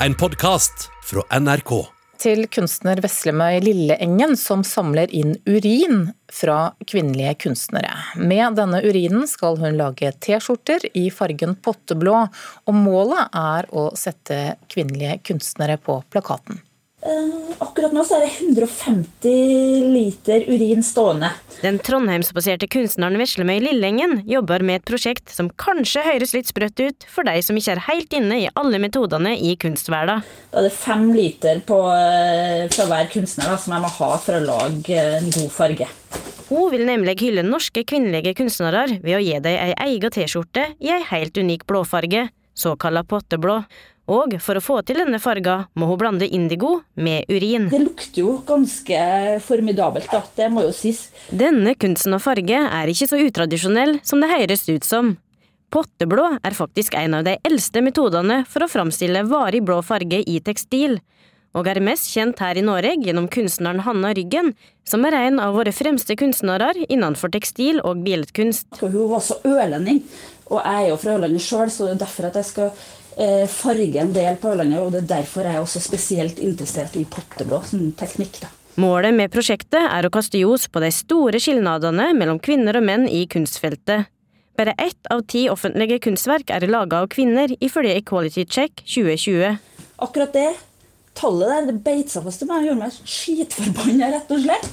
en podkast fra NRK. Til kunstner Veslemøy Lilleengen, som samler inn urin fra kvinnelige kunstnere. Med denne urinen skal hun lage T-skjorter i fargen potteblå, og målet er å sette kvinnelige kunstnere på plakaten. Eh, akkurat nå så er det 150 liter urin stående. Den trondheimsbaserte kunstneren Veslemøy Lillengen jobber med et prosjekt som kanskje høres litt sprøtt ut for deg som ikke er helt inne i alle metodene i kunstverdenen. Da er det fem liter på, eh, fra hver kunstner da, som jeg må ha for å lage en god farge. Hun vil nemlig hylle norske kvinnelige kunstnere ved å gi dem ei egen T-skjorte i ei helt unik blåfarge, såkalla potteblå. Og for å få til denne farga må hun blande indigo med urin. Det lukter jo ganske formidabelt, da. Det må jo sies. Denne kunsten å farge er ikke så utradisjonell som det høres ut som. Potteblå er faktisk en av de eldste metodene for å framstille varig blå farge i tekstil, og er mest kjent her i Norge gjennom kunstneren Hanna Ryggen, som er en av våre fremste kunstnere innenfor tekstil og billedkunst. Hun var så ølending, og jeg er jo fra Ørlandet sjøl, så det er derfor at jeg skal farge en del på Ørlandet. Og det er derfor jeg er også spesielt interessert i potteblå som teknikk. da. Målet med prosjektet er å kaste ljos på de store skilnadene mellom kvinner og menn i kunstfeltet. Bare ett av ti offentlige kunstverk er laga av kvinner, ifølge Equality Check 2020. Akkurat det tallet der, det beit seg fast i meg og gjorde meg skitforbanna, rett og slett.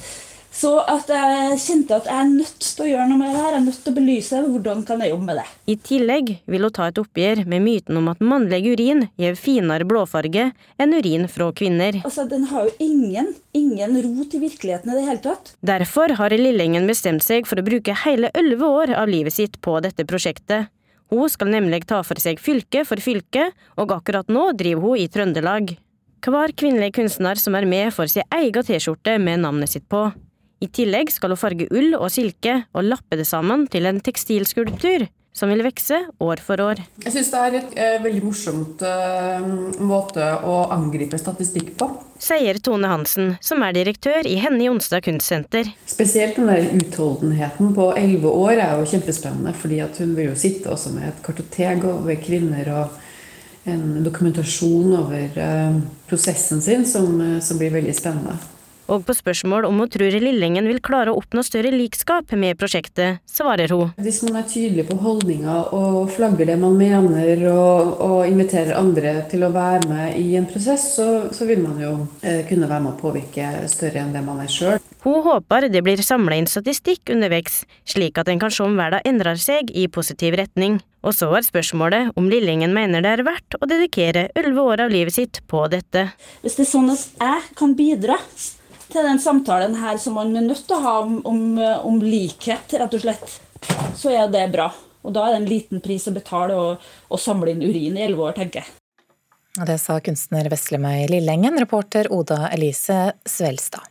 Så at jeg kjente at jeg er nødt til å gjøre noe med det her. Jeg er nødt til å belyse hvordan kan jeg jobbe med det. I tillegg vil hun ta et oppgjør med myten om at mannlig urin gir finere blåfarge enn urin fra kvinner. Altså, Den har jo ingen, ingen rot i virkeligheten i det hele tatt. Derfor har Lillengen bestemt seg for å bruke hele elleve år av livet sitt på dette prosjektet. Hun skal nemlig ta for seg fylke for fylke, og akkurat nå driver hun i Trøndelag. Hver kvinnelig kunstner som er med, får sin egen T-skjorte med navnet sitt på. I tillegg skal hun farge ull og silke og lappe det sammen til en tekstilskulptur som vil vokse år for år. Jeg syns det er et eh, veldig morsomt eh, måte å angripe statistikk på. Sier Tone Hansen, som er direktør i Henny Jonstad kunstsenter. Spesielt den der utholdenheten på elleve år er jo kjempespennende, fordi at hun vil jo sitte også med et kartotek over kvinner og en dokumentasjon over eh, prosessen sin som, eh, som blir veldig spennende. Og på spørsmål om hun tror Lillengen vil klare å oppnå større likskap med prosjektet, svarer hun. Hvis man er tydelig på holdninger og flagger det man mener, og, og, inviterer andre til å være med i en prosess, så, så vil man jo eh, kunne være med å påvirke større enn det man er sjøl. Hun håper det blir samla inn statistikk underveis, slik at en kan se om verden endrer seg i positiv retning. Og så er spørsmålet om Lillingen mener det er verdt å dedikere elleve år av livet sitt på dette. Hvis det er sånn at jeg kan bidra til den samtalen her som man er nødt til å ha om, om, om likhet, rett og slett, så er det bra. Og da er det en liten pris å betale å samle inn urin i elleve år, tenker jeg. Det sa kunstner Veslemøy Lillengen, reporter Oda Elise Svelstad.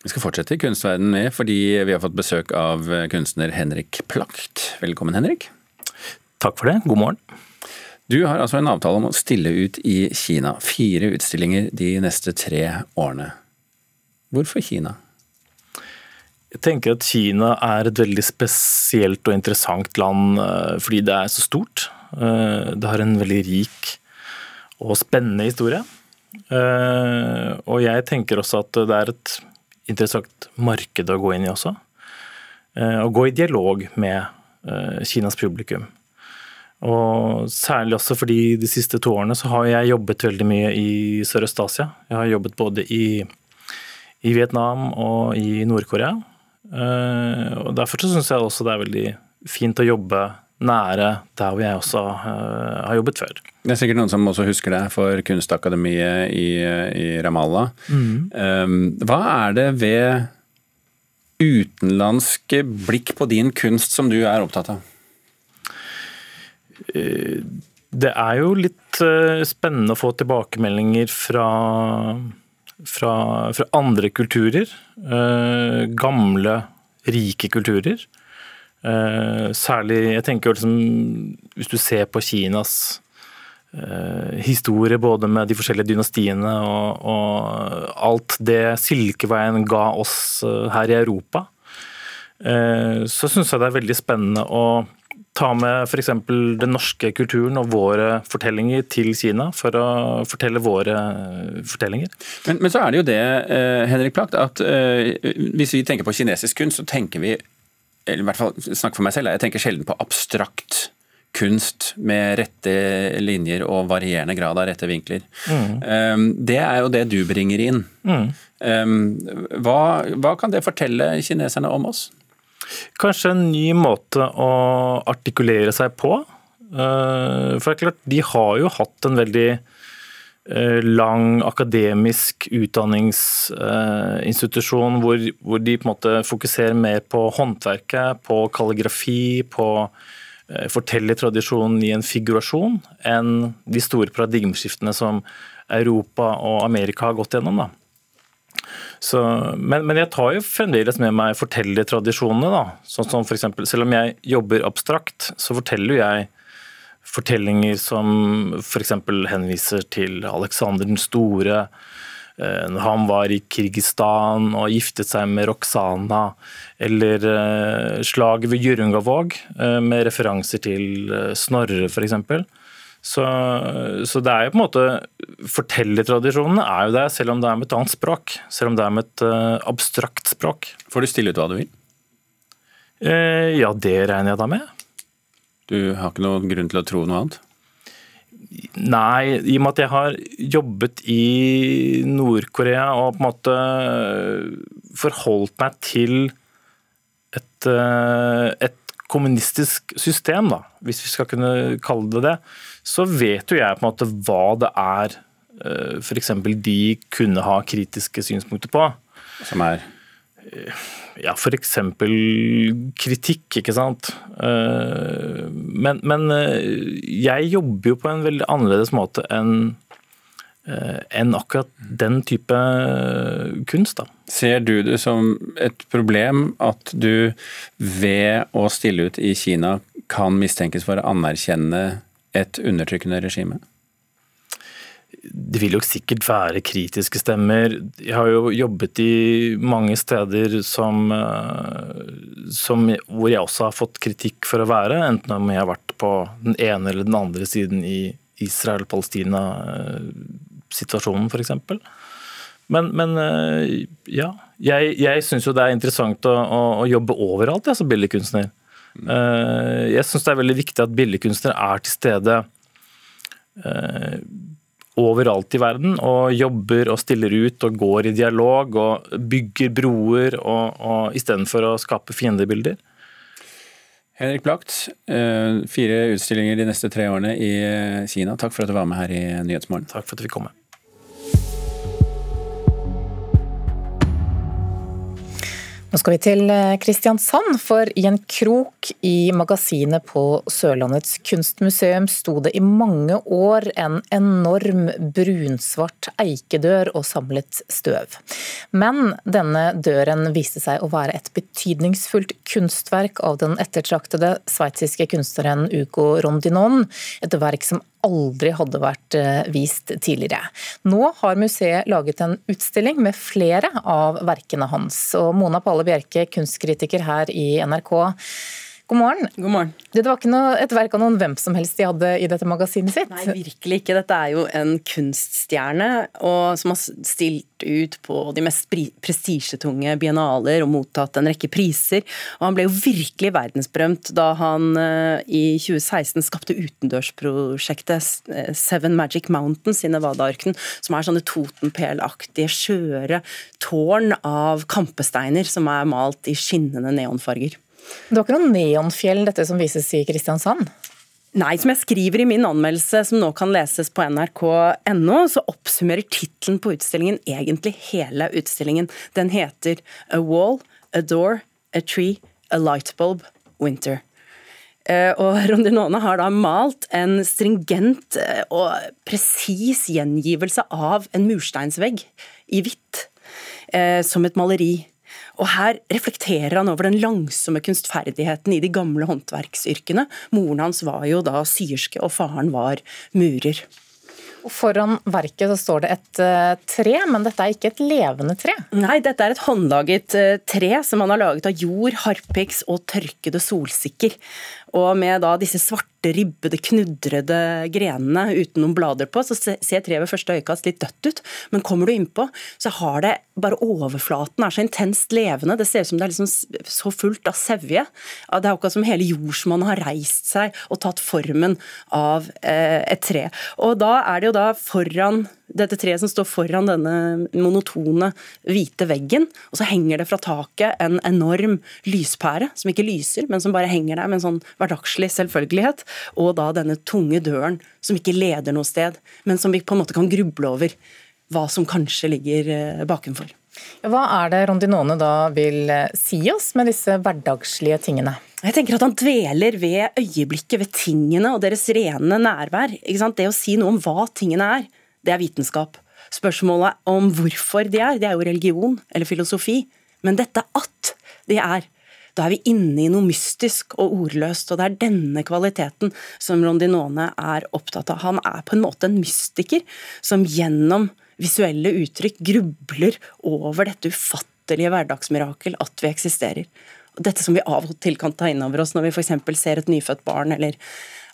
Vi skal fortsette i kunstverdenen med, fordi vi har fått besøk av kunstner Henrik Plakt. Velkommen, Henrik. Takk for det. God morgen. Du har altså en avtale om å stille ut i Kina. Fire utstillinger de neste tre årene. Hvorfor Kina? Jeg tenker at Kina er et veldig spesielt og interessant land eh, fordi det er så stort. Eh, det har en veldig rik og spennende historie. Eh, og jeg tenker også at det er et interessant marked å gå inn i også. Å gå i dialog med Kinas publikum. Og særlig også fordi de siste to årene så har jeg jobbet veldig mye i Sørøst-Asia. Jeg har jobbet både i i Vietnam og i Nord-Korea. Eh, og Derfor så syns jeg også det er veldig fint å jobbe nære der hvor jeg også uh, har jobbet før. Det er sikkert noen som også husker deg for Kunstakademiet i, i Ramallah. Mm. Um, hva er det ved utenlandske blikk på din kunst som du er opptatt av? Det er jo litt spennende å få tilbakemeldinger fra fra, fra andre kulturer. Eh, gamle, rike kulturer. Eh, særlig Jeg tenker liksom Hvis du ser på Kinas eh, historie, både med de forskjellige dynastiene og, og alt det Silkeveien ga oss her i Europa, så syns jeg det er veldig spennende å ta med f.eks. den norske kulturen og våre fortellinger til Kina for å fortelle våre fortellinger. Men, men så er det jo det, eh, Henrik Plagt, at eh, hvis vi tenker på kinesisk kunst, så tenker vi eller i hvert fall snakk for meg selv, jeg tenker sjelden på abstrakt kunst med rette linjer og varierende grad av rette vinkler. Mm. Det er jo det du bringer inn. Mm. Hva, hva kan det fortelle kineserne om oss? Kanskje en ny måte å artikulere seg på. Eh, for det er klart, de har jo hatt en veldig eh, lang akademisk utdanningsinstitusjon hvor, hvor, de på en måte fokuserer mer på håndverket, på kalligrafi, på eh, fortellertradisjonen i en figurasjon, enn de store paradigmeskiftene som Europa og Amerika har gått gjennom. da. Så, men, men, jeg tar jo fremdeles med meg fortellertradisjonene. da. Sånn som for eksempel, Selv om jeg jobber abstrakt, så forteller jeg fortellinger som f.eks. henviser til Alexander den store. Eh, når han var i Kirgistan og giftet seg med Roxana. Eller eh, slaget ved Hjørungavåg, eh, med referanser til Snorre f.eks. Så, så, det er jo på en måte Fortellertradisjonene er jo der, selv om det er med et annet språk. Selv om det er med et uh, abstrakt språk. Får du stille ut hva du vil? Eh, ja, det regner jeg da med. Du har ikke noen grunn til å tro noe annet? Nei, i og med at jeg har jobbet i Nord-Korea og på en måte forholdt meg til et, uh, et kommunistisk system, da, hvis vi skal kunne kalle det det, så vet jo jeg på en måte hva det er eh, f.eks. de kunne ha kritiske synspunkter på. Som er? Eh, ja, f.eks. kritikk, ikke sant. Eh, men, men, jeg jobber jo på en veldig annerledes måte enn enn akkurat den type kunst. Da. Ser du det som et problem at du ved å stille ut i Kina kan mistenkes for å anerkjenne et undertrykkende regime? Det vil jo sikkert være kritiske stemmer. Jeg har jo jobbet i mange steder som, eh, som, hvor jeg også har fått kritikk for å være, enten om jeg har vært på den ene eller den andre siden i Israel-Palestina-situasjonen f.eks. Men, men, eh, ja, jeg, jeg syns jo det er interessant å, å, å jobbe overalt jeg, som billedkunstner. Eh, jeg syns det er veldig viktig at billedkunstnere er til stede eh, overalt i verden og jobber og stiller ut og går i dialog og bygger broer og, og istedenfor å skape fiendebilder. Henrik eh, fire utstillinger de neste tre årene i Kina. Takk for at du var med her i Nyhetsmorgen. Takk for at du fikk komme. Nå skal vi til eh, Kristiansand, for i en krok i magasinet på Sørlandets kunstmuseum sto det i mange år en enorm brunsvart eikedør og samlet støv. Men denne døren viste seg å være et betydningsfullt kunstverk av den ettertraktede sveitsiske kunstneren Ugo Rondinon, et verk som aldri hadde vært eh, vist tidligere. Nå har museet laget en utstilling med flere av verkene hans. Og Mona Palle Bjerke, kunstkritiker her i NRK. God morgen. God morgen. Det var ikke noe, et verk av noen hvem som helst de hadde i dette magasinet sitt? Nei, virkelig ikke. Dette er jo en kunststjerne og, som har stilt ut på de mest prestisjetunge biennaler og mottatt en rekke priser. Og han ble jo virkelig verdensberømt da han uh, i 2016 skapte utendørsprosjektet eh, Seven Magic Mountains i Nevada-ørkenen, som er sånne Totenpel-aktige, skjøre tårn av kampesteiner som er malt i skinnende neonfarger. Det var ikke noe neonfjell dette som vises i Kristiansand? Nei, som jeg skriver i min anmeldelse, som nå kan leses på nrk.no, så oppsummerer tittelen på utstillingen egentlig hele utstillingen. Den heter A Wall, A Door, A Tree, A Lightbulb, Winter. Eh, og Rondinone har da malt en stringent eh, og presis gjengivelse av en mursteinsvegg i hvitt, eh, som et maleri. Og her reflekterer han over den langsomme kunstferdigheten i de gamle håndverksyrkene. Moren hans var jo da syerske, og faren var murer. Og Foran verket så står det et uh, tre, men dette er ikke et levende tre? Nei, dette er et håndlaget uh, tre som han har laget av jord, harpiks og tørkede solsikker. Og med da disse svarte, ribbede, knudrede grenene uten noen blader på, så ser treet ved første øyekast litt dødt ut. Men kommer du innpå, så har det bare overflaten er så intenst levende. Det ser ut som det er liksom så fullt av sevje. Det er akkurat som hele jordsmonnet har reist seg og tatt formen av eh, et tre. Og da er det jo da foran dette treet som står foran denne monotone, hvite veggen. Og så henger det fra taket en enorm lyspære, som ikke lyser, men som bare henger der med en sånn hverdagslig selvfølgelighet. Og da denne tunge døren som ikke leder noe sted, men som vi på en måte kan gruble over hva som kanskje ligger eh, bakenfor. Hva er det Rondinone da vil eh, si oss med disse hverdagslige tingene? Jeg tenker at Han dveler ved øyeblikket, ved tingene og deres rene nærvær. Det å si noe om hva tingene er, det er vitenskap. Spørsmålet om hvorfor de er, det er jo religion eller filosofi. Men dette at de er, da er vi inne i noe mystisk og ordløst. Og det er denne kvaliteten som Rondinone er opptatt av. Han er på en måte en mystiker som gjennom visuelle uttrykk grubler over dette ufattelige hverdagsmirakel at vi eksisterer. Dette som vi av og til kan ta inn over oss når vi f.eks. ser et nyfødt barn eller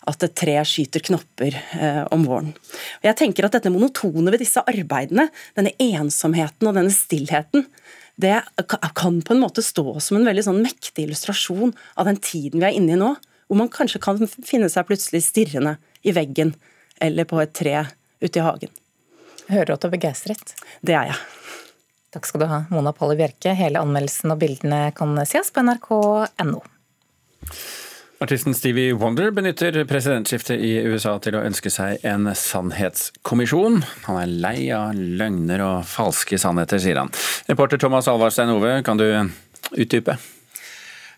at et tre skyter knopper eh, om våren. Og jeg tenker at Dette monotone ved disse arbeidene, denne ensomheten og denne stillheten, det kan på en måte stå som en veldig sånn mektig illustrasjon av den tiden vi er inne i nå, hvor man kanskje kan finne seg plutselig stirrende i veggen eller på et tre ute i hagen. Hører du at du er begeistret? Det er jeg. Takk skal du ha, Mona Palle Bjerke. Hele anmeldelsen og bildene kan ses på nrk.no. Artisten Stevie Wonder benytter presidentskiftet i USA til å ønske seg en sannhetskommisjon. Han er lei av løgner og falske sannheter, sier han. Reporter Thomas Alvarstein Ove, kan du utdype?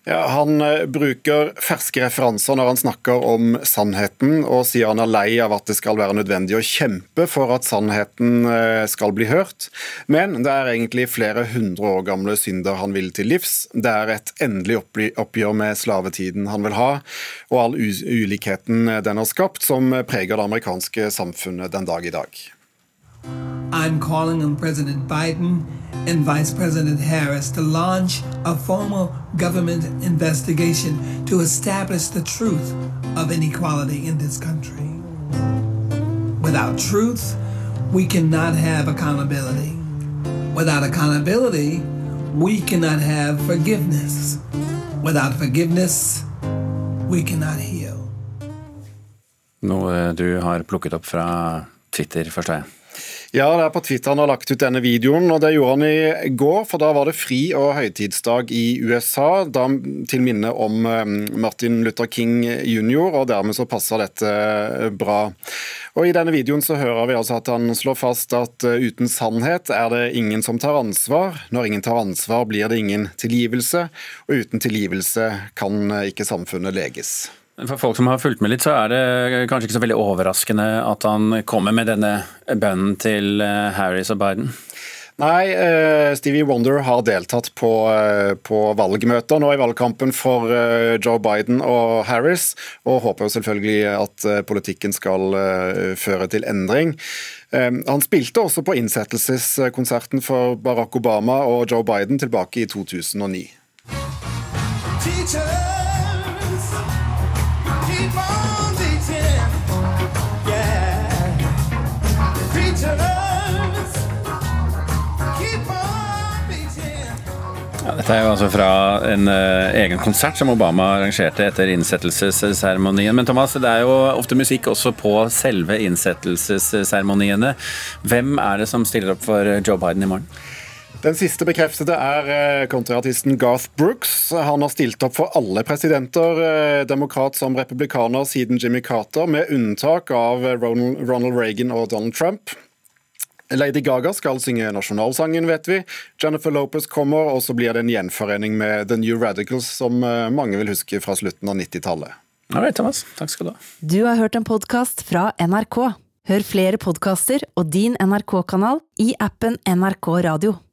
Ja, han eh, bruker ferske referanser når han snakker om sannheten, og sier han er lei av at det skal være nødvendig å kjempe for at sannheten eh, skal bli hørt. Men det er egentlig flere hundre år gamle synder han vil til livs. Det er et endelig oppgjør med slavetiden han vil ha, og all ulikheten den har skapt, som preger det amerikanske samfunnet den dag i dag. I'm calling on President Biden and Vice President Harris to launch a formal government investigation to establish the truth of inequality in this country. Without truth, we cannot have accountability. Without accountability, we cannot have forgiveness. Without forgiveness, we cannot heal. Noe eh, du har plukket opp fra Twitter, forstår jeg? Ja, det er på Twitter han har lagt ut denne videoen, og det gjorde han i går. For da var det fri- og høytidsdag i USA, da til minne om um, Martin Luther King jr., og dermed så passer dette uh, bra. Og I denne videoen så hører vi altså at han slår fast at uh, uten sannhet er det ingen som tar ansvar. Når ingen tar ansvar, blir det ingen tilgivelse, og uten tilgivelse kan uh, ikke samfunnet leges. For folk som har fulgt med litt, så er det kanskje ikke så veldig overraskende at han kommer med denne bønnen til eh, Harris og Biden? Nei, uh, Stevie Wonder har deltatt på, uh, på, valgmøter nå i valgkampen for Joe Biden og Harris, og håper jo selvfølgelig at politikken skal føre til endring. Han spilte også på innsettelseskonserten for Barack Obama og Joe Biden tilbake i 2009. dette er jo altså fra en uh, egen konsert som Obama arrangerte etter innsettelsesseremonien. Men Thomas, det er jo ofte musikk også på selve innsettelsesseremoniene. Hvem er det som stiller opp for Joe Biden i morgen? Den siste bekreftede er kontraartisten Garth Brooks. Han har stilt opp for alle presidenter, uh, demokrat som republikaner, siden Jimmy Carter, med unntak av Ronald Reagan og Donald Trump. Lady Gaga skal synge nasjonalsangen, vet vi. Jennifer Lopez kommer, og så blir det en gjenforening med The New Radicals, som eh, mange vil huske fra slutten av 90-tallet. Ja, Thomas. Takk skal du ha. Du har hørt en podkast fra NRK. Hør flere podkaster og din NRK-kanal i appen NRK Radio.